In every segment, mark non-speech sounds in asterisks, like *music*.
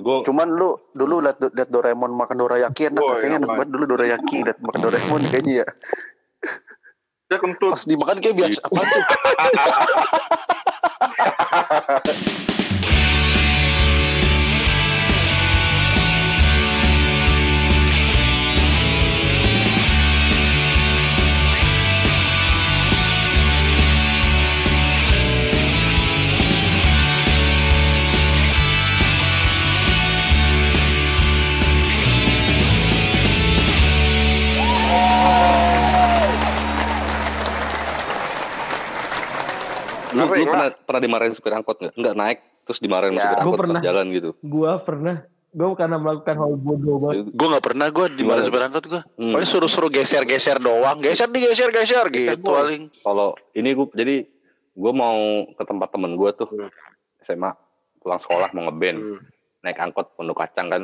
Gue Cuman lu dulu liat, liat Doraemon makan dorayaki enak. Oh, kayaknya enak banget dulu dorayaki liat makan Doraemon kayaknya ya. Dia kentut. Pas dimakan kayak biasa. Apa tuh? *laughs* *laughs* lu, Kenapa lu ya, pernah pernah dimarahin supir angkot nggak? Nggak naik terus dimarahin Ya, supir gua angkot pas pernah. jalan gitu. Gua pernah. Gua karena melakukan hal bodoh banget. Gue gak pernah gue di mana Gimana? supir angkot gue. Hmm. Pokoknya suruh-suruh geser-geser doang. Geser nih geser-geser Geser gitu paling. Kalau ini gue jadi gue mau ke tempat temen gue tuh Hmm. SMA pulang sekolah mau ngeband Hmm. naik angkot pondok kacang kan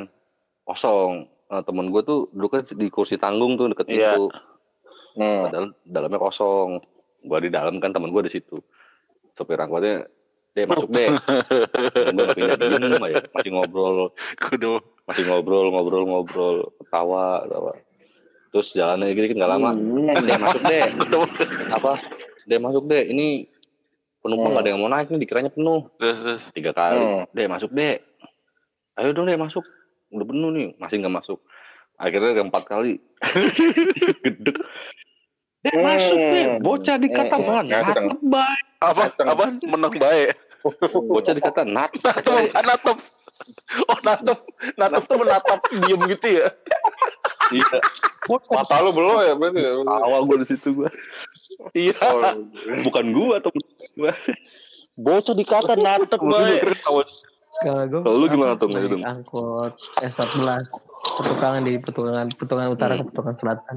kosong. Nah, temen gue tuh duduknya di kursi tanggung tuh deket Iya. itu. Padahal dalamnya kosong. Gue di dalam kan temen gue di situ. Sopir angkotnya deh masuk deh. gue pindah diem aja masih ngobrol. Kudu. masih ngobrol ngobrol ngobrol ketawa ketawa. Terus jalannya gini kan nggak lama deh masuk deh apa? Deh masuk deh ini penumpang Hmm. gak ada yang mau naik nih dikiranya penuh. Terus terus. tiga kali Hmm. deh masuk deh ayo dong deh masuk. Udah penuh nih masih nggak masuk. Akhirnya keempat kali. *laughs* Gedek deh masuk deh bocah dikata Hmm. mana itu baik Apa? Apa? Menang baik. bocah dikata nat Natap, ah, natap. Oh natap, natap tuh menatap diem gitu ya. iya Mata lu belum ya berarti ya? awal gue di situ gue Iya. Oh, bukan gua atau gua Bocah dikata natap baik. Kalau gue lu gimana tuh, angkot S14 petukangan di petukangan petukangan utara ke petukangan selatan.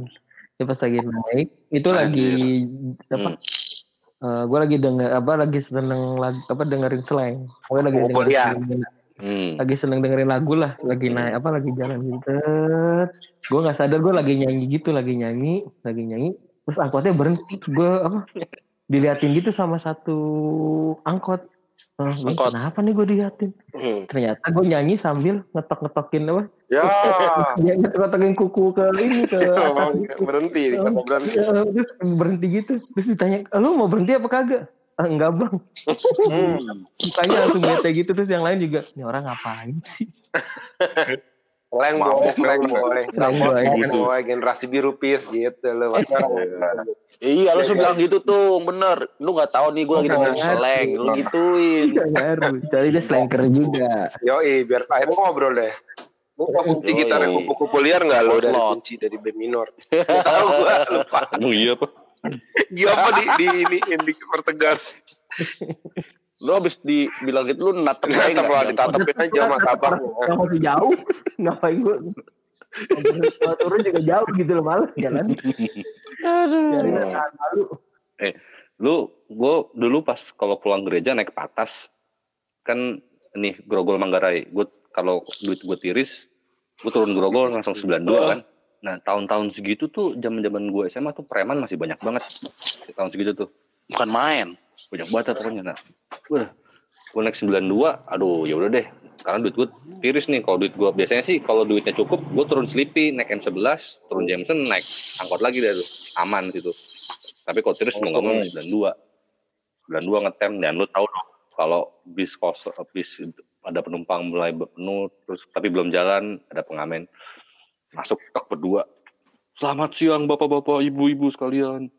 Itu pas lagi naik, itu lagi apa? Hmm. gue lagi denger apa lagi seneng lagu apa dengerin slang. Pokoknya lagi Oh, dengerin, iya. Hmm. lagi seneng dengerin lagu lah, lagi naik apa lagi jalan gitu. Gue nggak sadar gue lagi nyanyi gitu, lagi nyanyi, lagi nyanyi. Terus angkotnya berhenti, gue apa? Diliatin gitu sama satu angkot. Eh, Angkot. kenapa nih gue diliatin? Hmm. Ternyata gue nyanyi sambil ngetok-ngetokin apa? Ya. *laughs* Ya ngetok-ngetokin kuku ke ini ke *laughs* atas Oh, gitu. berhenti di kata berhenti. Ya, terus berhenti gitu. Terus ditanya, lu mau berhenti apa kagak? "Ah, enggak bang. Hmm. Mukanya langsung bete gitu. Terus yang lain juga, ini orang ngapain sih? *laughs* Boy, slang boy, Slang boy. slang boy, generasi biru pis gitu loh. Iya, lu bilang gitu tuh, bener. Lu nggak tahu nih, gue lagi dengerin Oh, slang. Lu gituin. Jadi dia slanker juga. Yoi, biar akhirnya ngobrol deh. Lu tau kunci gitar kupu-kupu liar nggak lo dari kunci dari B minor? *laughs* Tahu gua lupa. Emang iya apa? Gimana di di ini yang dipertegas? *laughs* Lu habis dibilang gitu, lu natap baik Tetap lah ditatapin aja sama abangnya. Yang masih jauh. Ngapain gue? Kalau turun juga jauh gitu loh, males jalan. Biarin tahan malu. Lu, gua dulu pas kalau pulang gereja naik patas, kan nih grogol Manggarai. Gue kalau duit gue tiris, gue turun grogol langsung 92 kan. Nah tahun-tahun segitu tuh zaman zaman gue SMA tuh preman masih banyak banget. Tahun segitu tuh Bukan main. banyak banget pokoknya. Nah, udah gue naik 92, aduh ya udah deh. Karena duit gue tiris nih. Kalau duit gue biasanya sih kalau duitnya cukup, gue turun Sleepy naik M11, turun Jameson naik angkot lagi deh tuh, aman gitu. Tapi kalau tiris mau nggak mau 92, 92 ngetem dan lu tahu dong kalau bis kos bis ada penumpang mulai penuh terus tapi belum jalan ada pengamen. Masuk tok berdua. Selamat siang bapak-bapak ibu-ibu sekalian.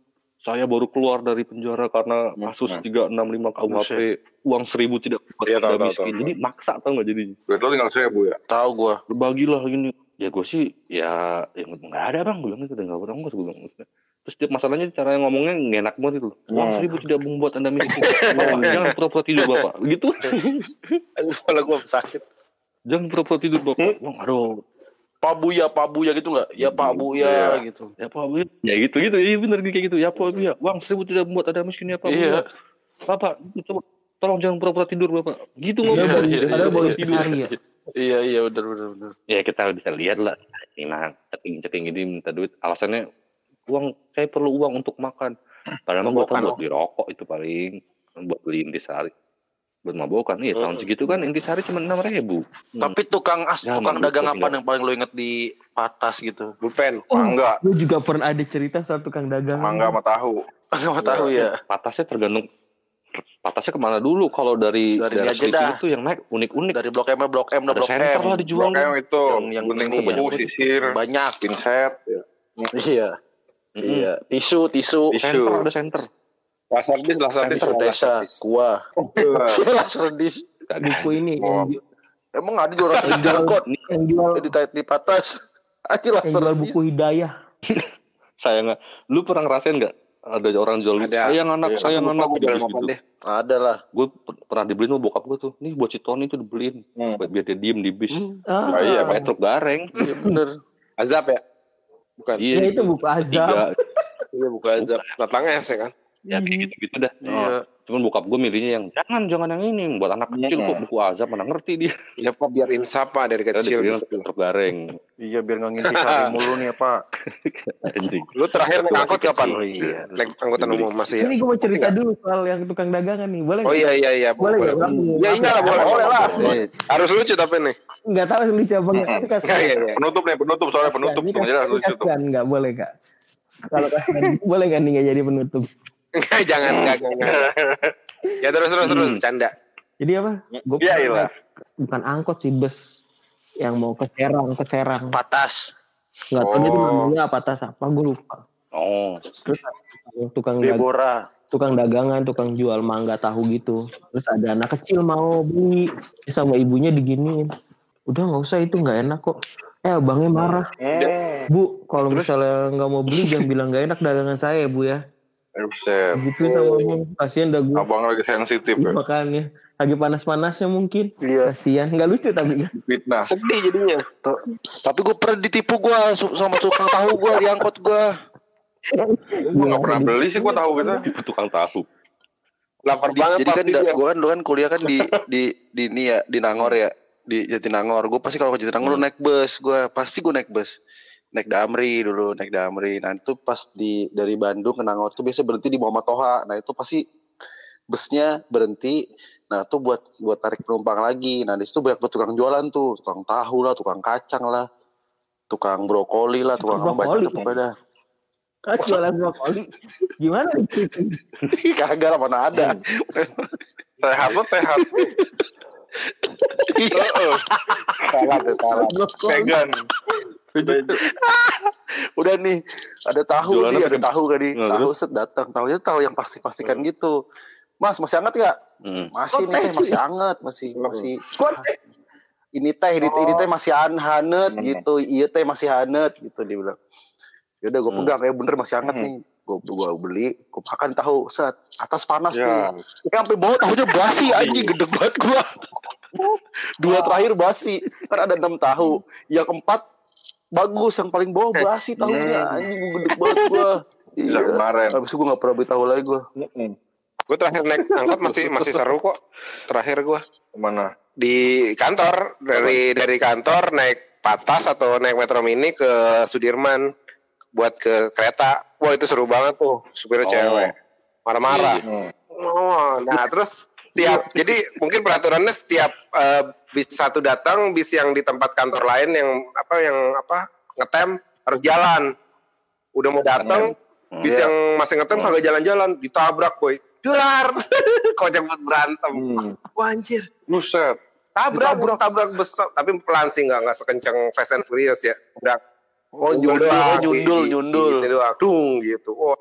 Saya baru keluar dari penjara karena kasus 365 KUHP uang seribu tidak Iya, tahu, tahu, miskin. tahu. jadi maksa tau nggak jadi lo tinggal seribu ya? Tahu gue. berbagilah gini. Ya gue sih ya ya nggak ada bang. Gue bilang gitu nggak ada gue bilang terus dia masalahnya cara ngomongnya nggak enak banget itu uang Hmm. seribu tidak membuat anda miskin bapak *laughs* jangan pura-pura tidur bapak gitu Kalau gua sakit. jangan pura-pura tidur bapak Bang, aduh Pak Buya, Pak Buya gitu nggak? Ya Pak Buya Iya. gitu. ya pak Bu, ya gitu gitu iya bener kayak gitu ya pak Bu, ya uang seribu tidak membuat anda miskin ya pak Bu, Iya. ya. bapak coba tolong jangan pura-pura tidur bapak gitu ngomong baru- iya, padahal iya, baru iya. tidur hari ya. Iya, iya benar benar benar. ya kita bisa lihat lah nah ceking ceking ini minta duit alasannya uang saya perlu uang untuk makan padahal mah gue Makan. buat beli rokok itu paling buat beli intisari buat mabokan iya tahun segitu kan intisari cuma enam ribu Tapi tukang as, Ya, tukang dagang apa iya. yang paling lo inget di Patas gitu? Bupen. Oh, Mangga. Gue juga pernah ada cerita soal tukang dagang. Mangga sama tahu. *laughs* Gak mau tahu ya. patasnya tergantung patasnya ke mana dulu kalau dari Dari dah. itu yang naik unik-unik Dari Blok M ke Blok M, Blok M. lah dijual Blok M itu. Yang- yang kuning ini kubu, sisir, Banyak. pinset. Iya. Iya. Tisu, tisu. Tisu. center ada center Lasardis, lasardis. Tisu desa. Kuah. Iya, *laughs* serdis. Buku ini Oh. yang, Emang ada jual serdis jangkot. yang jual Di tait di Patas. *laughs* Aja lah yang jual serdis. buku hidayah. *laughs* saya nggak lu pernah ngerasain nggak ada orang jual Ada. sayang anak Iya, sayang anak gua gitu, gitu. deh. Ada lah. gue pernah dibeliin sama bokap gue tuh nih buat si Tony tuh dibeliin Hmm. buat biar dia diem di bis Ah, Oh, iya, pakai truk gareng Iya bener. Azab ya? Bukan. iya ya itu buku azab. Iya, bukan azab. Datangnya es ya kan? Ya kayak gitu gitu dah Iya. cuman bokap gue milihnya yang jangan jangan yang ini buat anak kecil kok buku azab mana ngerti dia Ya Pak, biar insaf Pak dari kecil. dibeliin gitu. gareng Iya biar nggak ngintip hari mulu nih Pak. anjing Lu terakhir naik angkot kapan? Oh iya. Naik angkutan umum masih ya? Ini gue mau cerita dulu soal yang tukang dagangan nih. Boleh? Oh iya iya iya. Boleh Boleh. Ya iya lah boleh. Boleh lah. Harus lucu tapi nih. Nggak tahu lucu apa nggak. Tapi Iya iya iya. Penutup nih, penutup soalnya penutup. Ini kan lucu tuh. nggak boleh kak. Kalau *laughs* boleh nggak nih nggak jadi penutup. Enggak, jangan enggak enggak. enggak. Ya terus terus terus bercanda. Jadi apa? Gue Iya, iya. bukan angkot sih bus yang mau ke Serang ke Serang. Patas. Nggak tahu itu Oh. namanya apa tas apa gue lupa. oh Terus tukang dag- Deborah. tukang dagangan, tukang jual mangga tahu gitu. Terus ada anak kecil mau beli sama ibunya diginiin. Udah nggak usah itu nggak enak kok. Eh abangnya marah. Bu, kalau misalnya nggak mau beli jangan bilang nggak enak dagangan saya bu ya. Eh, Buset. Gitu sama abang. Kasian dah gue. Abang lagi sensitif ya. Makanya lagi panas-panasnya mungkin. Iya. Kasian, nggak lucu tapi kan. Fitnah. Sedih jadinya. Tuh. Tapi gue pernah ditipu gue sama tukang tahu gue di angkot gue. Gue gak pernah beli sih, gue tahu gitu. itu tukang tahu Lapar banget jadi kan pasti da- dia. gue kan dulu kan kuliah kan di di di ini ya di Nangor ya di Jatinangor. Gue pasti kalau ke Jatinangor Hmm. naik bus. Gue pasti gue naik bus. Naik Damri dulu, naik Damri. Nah itu pas di dari Bandung ke Nangor itu biasa berhenti di Muhammad Toha. Nah itu pasti busnya berhenti. Nah itu buat buat tarik penumpang lagi. Nah di situ banyak tukang jualan tuh, tukang tahu lah, tukang kacang lah, tukang brokoli lah, tukang apa banyak pokoknya. dah. Ah, jualan brokoli. Gimana? *laughs* Kagak lah mana ada. Sehat lo sehat. Heeh. Salah tuh salah. Vegan. *laughs* udah nih ada tahu Jualan nih ada kan? tahu kan nih? Nah, tahu set datang tahunya tahu yang pasti pastikan gitu. Mas masih hangat nggak? Hmm. masih nih teh masih hangat masih masih. Kok ini teh ini, ini teh masih han hanet gitu. Iya teh masih hanet gitu dia bilang. Yaudah gue Hmm. pegang. Ya bener masih hangat nih. Gue gua beli gue makan tahu. Set atas panas Ya. tuh. Eh, sampai bawah tahunya basi anjing gede banget gua. *laughs* Dua terakhir basi. Kan ada enam tahu. Yang empat bagus yang paling bawah basi tahunya anjing gua gede banget gua *laughs* Bisa iya kemarin. habis itu gua gak pernah beli tahu lagi gua Gue terakhir naik angkot masih masih seru kok. Terakhir gue Ke mana? di kantor dari dari kantor naik patas atau naik metro mini ke Sudirman buat ke kereta. Wah itu seru banget tuh supirnya Oh. cewek. Marah-marah. Hmm. Oh, nah terus tiap jadi mungkin peraturannya setiap eh, bis satu datang bis yang di tempat kantor lain yang apa yang apa ngetem harus jalan. Udah mau datang bis Iya. yang masih ngetem kagak jalan-jalan ditabrak boy. Duar. Kocak buat berantem. Hmm. Wah anjir. Buset. Tabrak, tabrak, besar. Tapi pelan sih nggak nggak sekencang Fast and Furious ya. Udah. Oh, nyundul, doang, nyundul, gitu, nyundul. Gitu. Dung gitu. Oh,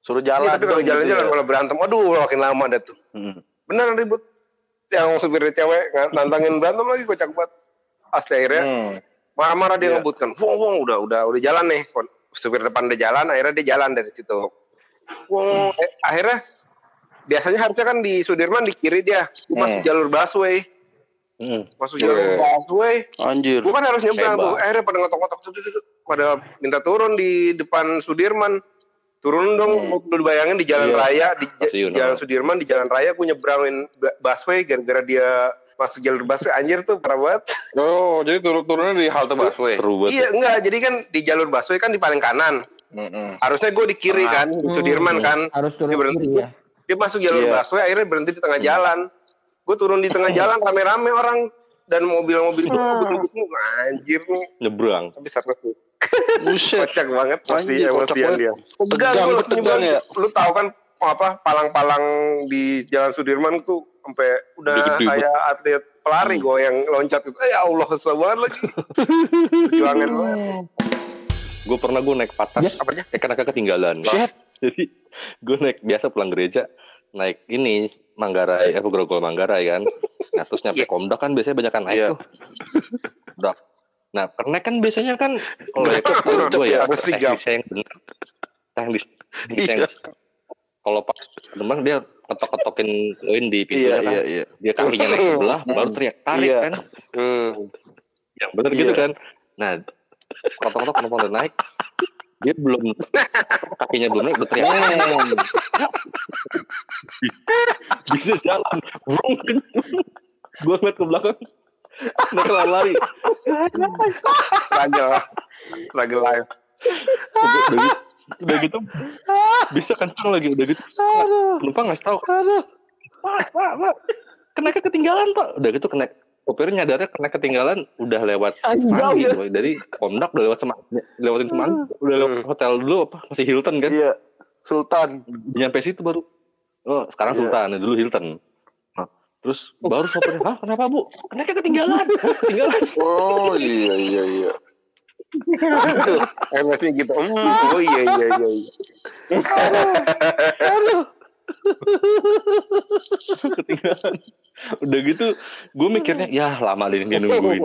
suruh jalan tapi kalau dong, jalan-jalan gitu ya. malah berantem. Waduh, makin lama dah tuh. Hmm. Beneran ribut. Yang supir cewek ng- nantangin berantem lagi kocak banget. Asli akhirnya Hmm. marah-marah dia Iya. ngebutkan. Wong, wong, udah, udah, udah jalan nih. Supir depan udah jalan, akhirnya dia jalan dari situ. Wong, eh, akhirnya biasanya harusnya kan di Sudirman di kiri dia. Gua masuk Hmm. jalur busway. Hmm. Masuk jalur busway. anjir Gue kan harus nyebrang tuh. Akhirnya pada ngotok-ngotok pada minta turun di depan Sudirman. Turun dong, Hmm. lu bayangin di jalan Iya. raya, di, di jalan. Sudirman, di jalan raya gue nyebrangin bu- busway gara-gara dia masuk jalur busway. Anjir tuh, parah banget. Oh, jadi turun-turunnya di halte busway. iya, enggak. Jadi kan di jalur busway kan di paling kanan. Mm-mm. Harusnya gue di kiri kan, di Sudirman kan. Harus turun Dia berhenti. kiri ya. Dia masuk jalur Iya. busway, akhirnya berhenti di tengah jalan. gue turun di tengah *laughs* jalan rame-rame orang dan mobil-mobil itu ngebut semua anjir nih Nyebrang. tapi seru sih Buset. kocak banget pasti Anjir, emosian banget. dia tegang Tegang, gue langsung tegang nyebrang. ya? lu tahu kan apa palang-palang di Jalan Sudirman tuh sampai udah kayak atlet pelari gue yang loncat itu ya Allah susah banget lagi *laughs* perjuangan banget Gue pernah gue naik patas. apanya Eh karena ketinggalan. Buset. *laughs* Jadi gue naik biasa pulang gereja naik ini Manggarai, eh Grogol Manggarai kan. Nah terus nyampe Iya. Komdak kan biasanya banyak kan naik Iya. tuh. Udah. Nah kernek kan biasanya kan kalau ya Gercep, kalau gue ya. ya teknisnya yang benar. Teknis, teknisnya Iya. yang- kalau pak teman dia ketok-ketokin koin di Iya, pintunya kan. iya, iya. Dia kakinya naik sebelah baru teriak tarik Iya. kan. hmm. Yang benar gitu Iya. kan. Nah ketok-ketok kenapa udah naik dia belum kakinya belum naik udah teriak. Bisa jalan. Vrung. gue ngeliat ke belakang. Mereka lari. Struggle struggle life udah, udah gitu, udah gitu. Bisa kencang lagi udah gitu. Penumpang nggak tahu. Pak pak pak. Kenapa ketinggalan pak. Udah gitu kena Opir nyadarnya kena ketinggalan udah lewat Semanggi boy. dari Komdak udah lewat Semang lewatin Semanggi udah lewat hotel dulu apa? Masih Hilton kan? Iya. Sultan. nyampe situ baru oh sekarang Iya. Sultan dulu Hilton Nah, terus baru sopirnya hah kenapa bu kenapa ketinggalan *laughs* ketinggalan Oh iya iya iya. emosinya gitu hmm, oh iya iya iya, iya. ketinggalan udah gitu gue mikirnya ya lama deh dia nungguin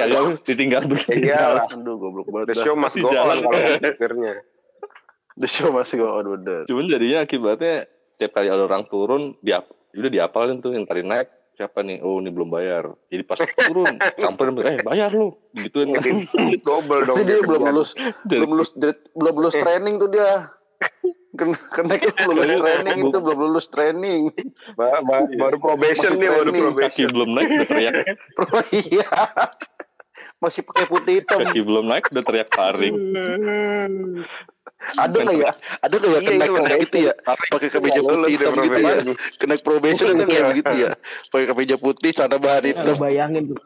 kagak ditinggal begini Iyalah. Aduh goblok banget. the show must go on jalan. kalau akhirnya The show masih go on bener. cuman jadinya akibatnya tiap kali ada orang turun dia udah diapalin tuh yang tadi naik siapa nih? Oh ini belum bayar. Jadi pas turun *laughs* samperin eh bayar lu. Gituin. Kan double dong. dia belum lulus *laughs* belum lulus belum lulus training tuh dia. Kena kena belum lulus training itu belum lulus training. Ba- ba- baru probation Masih dia baru probation. Belum naik teriak. *laughs* Iya. Masih pakai putih hitam. kaki belum naik udah teriak taring Ada nggak ya? Ada nggak ya Iya, kena iya, kena gitu ya? Pakai kemeja putih hitam gitu ya? probation. Kena probation ada kayak begitu ya? Pakai kemeja putih, celana bahan Lu hitam. bayangin tuh.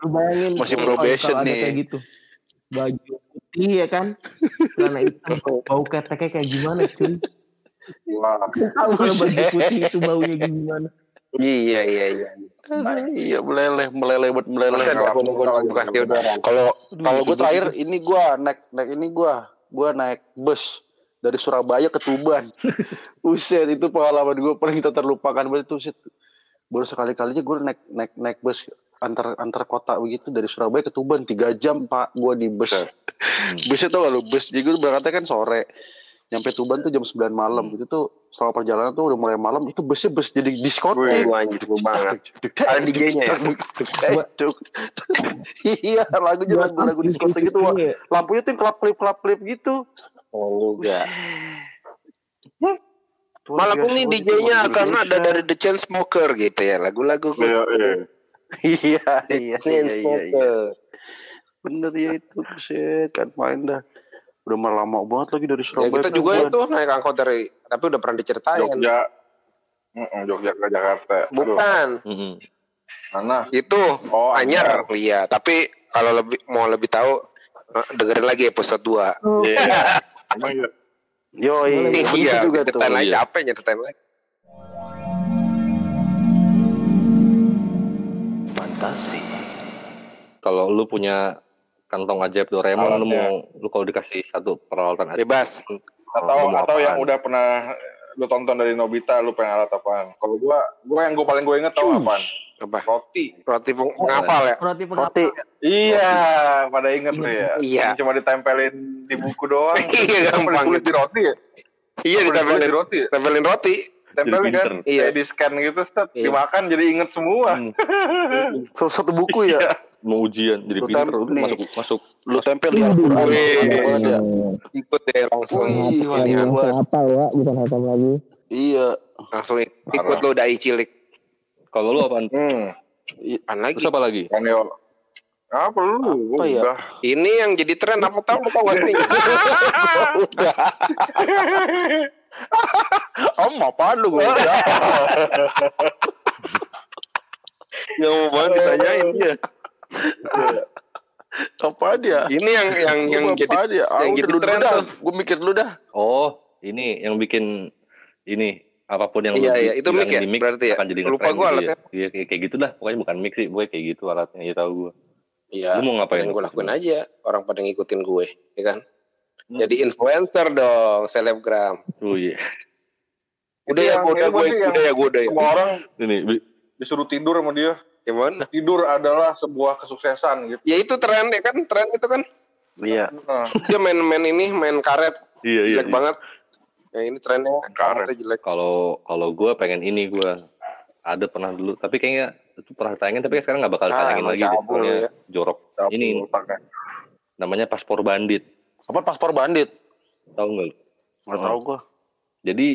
Lu bayangin Masih probation nih. kayak gitu. Baju putih ya kan. Karena itu *laughs* bau keteknya kayak gimana cuy. Wah. Tahu kalau baju putih itu baunya gimana. Iya iya iya Iya meleleh, meleleh, buat meleleh. Kalau kalau gue terakhir ini gue naik naik ini gue gue naik bus dari Surabaya ke Tuban. *laughs* Uset itu pengalaman gue paling tak terlupakan banget itu Uset. Baru sekali kalinya gue naik naik naik bus antar antar kota begitu dari Surabaya ke Tuban tiga jam pak gue di bus. Busnya tau gak lu bus jadi gue berangkatnya kan sore. Nyampe Tuban tuh jam 9 malam. Itu tuh selama perjalanan tuh udah mulai malam. Itu busnya bus jadi diskotek. Wih, anjir gue banget. Ada DJ-nya ya? iya lagunya lagu-lagu diskotek gitu Wak. Iya. lampunya tuh kelap klip kelap klip gitu. Oh enggak. Malam ini DJ-nya akan ada dari The Chainsmoker gitu ya lagu-lagu Iya, iya. iya The iya iya iya. Chainsmoker bener ya itu buset. Kan main dah udah lama banget lagi dari ya Surabaya kita ke juga itu naik angkot dari tapi udah pernah diceritain Jogja. Mm-mm, Jogja ke Jakarta. Bukan Mm-mm. mana? itu Oh, Anyar iya tapi kalau lebih mau lebih tahu eh, dengerin lagi episode 2 Iya. *laughs* Emang iya. yo iya iya itu juga tuh lagi iya. capek nyeritain lagi kalau lu punya kantong ajaib Doraemon lu mau lu kalau dikasih satu peralatan ajaib bebas Atau atau yang apaan? udah pernah lu tonton dari Nobita lu pengen alat apaan? Kalau gua gua yang gua paling gua inget tau apaan? apa Roti. roti peng- penghafal ya Roti roti Iya, pada inget tuh ya. Iya. Yang Cuma ditempelin di buku doang. *laughs* Iya, gampang gitu. di roti ya? iya Tempelin kulit di ditempelin roti ya? tempelin roti Tempelin kan? Iya. Kayak di scan gitu, set. Iya. Dimakan jadi inget semua. Hmm, satu, satu buku ya *laughs* mau ujian jadi Lu pinter udah masuk masuk. Lu tempel di Al-Quran. ya ikut deh langsung. Wih, banget. hafal ya, bukan hafal lagi. iya langsung ik- ikut lo dai cilik. Kalau lu apaan? Hmm. apaan lagi? Terus apa lagi? Kan ya. Apa lu? Apa ya? Udah. ini yang jadi tren apa tahu tau gak sih? Udah. Om apa lu gue *laughs* Nggak mau banget ditanyain dia. *laughs* Apa dia? Ini yang yang yang Apa jadi dia? Ah, yang jadi tren dah. tuh. Gue mikir dulu dah. Oh, ini yang bikin ini apa pun yang Iya, lu iya, itu mic ya, mic berarti ya? akan jadi Lupa gua gitu alatnya. ya. Iya kayak, kayak gitu dah. Pokoknya bukan mic sih, pokoknya kayak gitu alatnya. Ya tahu gua. Iya. Lu mau ngapain? Yang gue lakuin aja. Orang pada ngikutin gue, ya kan? Hmm. Jadi influencer dong, selebgram. Oh iya. Udah ya, yang- gue udah itu gue, udah ya, gue udah ya. Semua orang Ini disuruh tidur sama dia. Gimana? Tidur adalah sebuah kesuksesan gitu. Ya itu tren ya kan, tren itu kan. Iya. Nah, Dia main-main ini, main karet, iya iya. jelek iya. banget. Ya ini trennya Karet. jelek. Kalau kalau gua pengen ini gua ada pernah dulu, tapi kayaknya itu pernah tayangin tapi sekarang nggak bakal Ah, tayangin lagi deh. cabul ya. jorok. cabul Ini otaknya. namanya paspor bandit. Apa paspor bandit? Tahu nggak lu? Nggak tahu gue. Jadi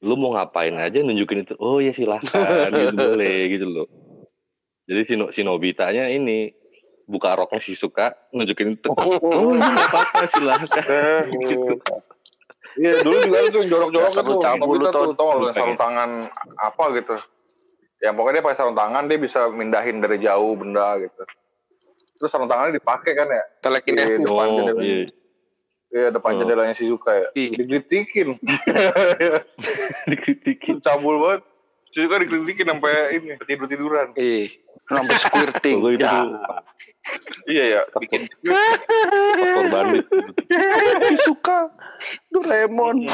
lu mau ngapain aja nunjukin itu. Oh ya silahkan gitu boleh gitu loh. Jadi si, No- si Nobitanya ini buka roknya si suka nunjukin itu. Oh *laughs* iya nggak apa-apa silahkan. Eh, Iya dulu juga yang jorok-jorok itu lu, tuh tau sarung tangan apa gitu. Ya pokoknya dia pakai sarung tangan dia bisa mindahin dari jauh benda gitu. Terus sarung tangannya dipakai kan ya? Telekinesis. Iya, depan Oh jendela. iya. Iya depan Oh. jendelanya si Zuka ya. Ih. Dikritikin. *laughs* Dikritikin. Cabul banget. Si Zuka dikritikin sampai ini tidur tiduran. Ih, Sampai squirting. Itu Ya. Iya ya. Bikin paspor bandit. *laughs* suka Doraemon.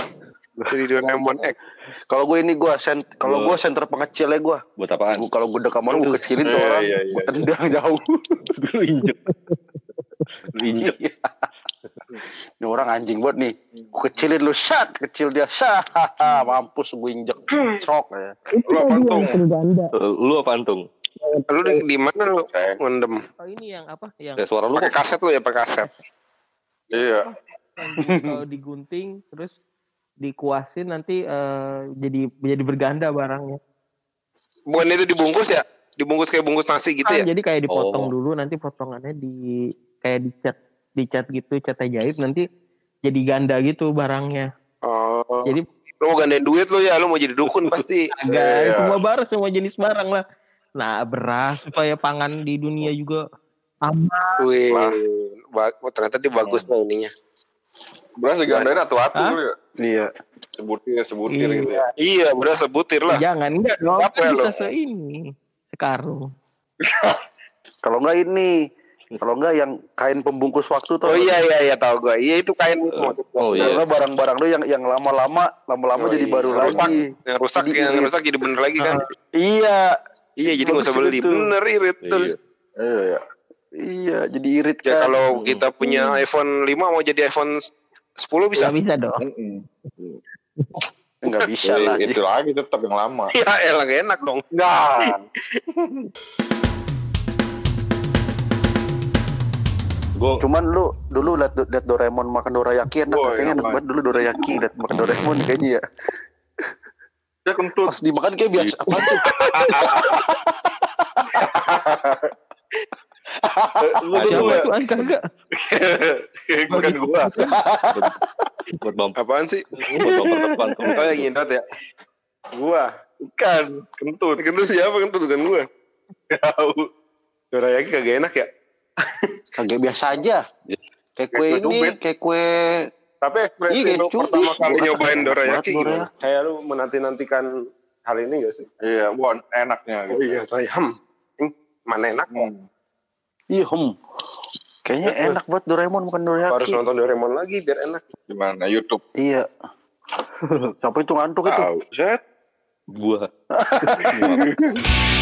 jadi Doraemon X. Kalau gue ini gue sent kalau Gua- gue center pengecilnya gue. Buat apaan? Gua- Kalau gue dekat orang gue kecilin tuh Iya, orang. iya, iya. Gue tendang jauh. *laughs* Lu injek. Lu injek. Iya. Ini orang anjing banget nih. Gue kecilin lu sat, kecil dia sat. *laughs* Mampus gue injek. Cok ya. Lu apa, tadi Tung? yang ganda. Lu apaan tung? Lu di, di mana lu Kayak- ngendem? Oh ini yang apa? Yang Kayak suara lu Pakai kaset lu ya, pakai kaset. Iya. kalau digunting terus dikuasin nanti eh, jadi jadi berganda barangnya. Bukan itu dibungkus ya? Dibungkus kayak bungkus nasi gitu Ah, ya? Jadi kayak dipotong Oh. dulu nanti potongannya di kayak dicat dicat gitu cat ajaib nanti jadi ganda gitu barangnya. Oh. Jadi Lu mau gandain duit lu ya, lu mau jadi dukun pasti. agak Iya. semua barang semua jenis barang lah. Nah beras supaya pangan di dunia juga aman. Wih, oh, ternyata dia bagus lah ininya. Beras digandain atu-atu Hah? dulu ya. Iya. Sebutir, sebutir Iya. gitu ya. Iya, bener sebutir lah. Jangan enggak dong Apa kan ya, bisa lo? se ini sekarung. *laughs* Kalau enggak ini, kalau enggak yang kain pembungkus waktu tuh. Oh iya iya iya tahu gua. Iya itu kain itu maksudnya. Oh iya. enggak barang-barang lu yang yang lama-lama, lama-lama Oh, jadi iya. baru Rusak. lagi. Yang rusak Jadi yang rusak jadi bener lagi kan. Iya, Iya, jadi nggak usah beli. itu. Bener irit tuh. Iya. Iya, iya. iya, jadi irit Ya kan. kalau kita punya iPhone 5 mau jadi iPhone 10 bisa. Bisa bisa dong. enggak *laughs* bisa lah. Itu lagi tetap yang lama. Ya elah gak enak dong. Enggak. Cuman lu dulu liat, liat Doraemon makan dorayaki enak, kayaknya enak apaan? banget dulu dorayaki liat makan Doraemon kayaknya ya. Dia kentut. Pas dimakan kayak biasa apa sih? *laughs* Lu ya. tuh an kagak? Bukan gua. buat bumper Apaan sih? buat depan tuh. Oh yang ngindot ya. Gua. Bukan. Kentut. Kentut siapa kentut bukan gua. Tahu. Dorayaki kagak enak ya. *laughs* Kagak biasa aja. Kayak kue Kayak kue ini, kayak kue Tapi ekspresi Iya, lu pertama kali Bukan nyobain dorayaki gimana? Kayak lu menanti-nantikan hal ini gak sih? Iya, bukan enaknya Oh gitu. iya, saya hmm. Mana enak. Hmm. Iya, hmm. Kayaknya enak banget Doraemon makan dorayaki. Harus nonton Doraemon lagi biar enak. Gimana YouTube Iya. *laughs* Siapa itu ngantuk itu? Set. Gua. *laughs* *laughs*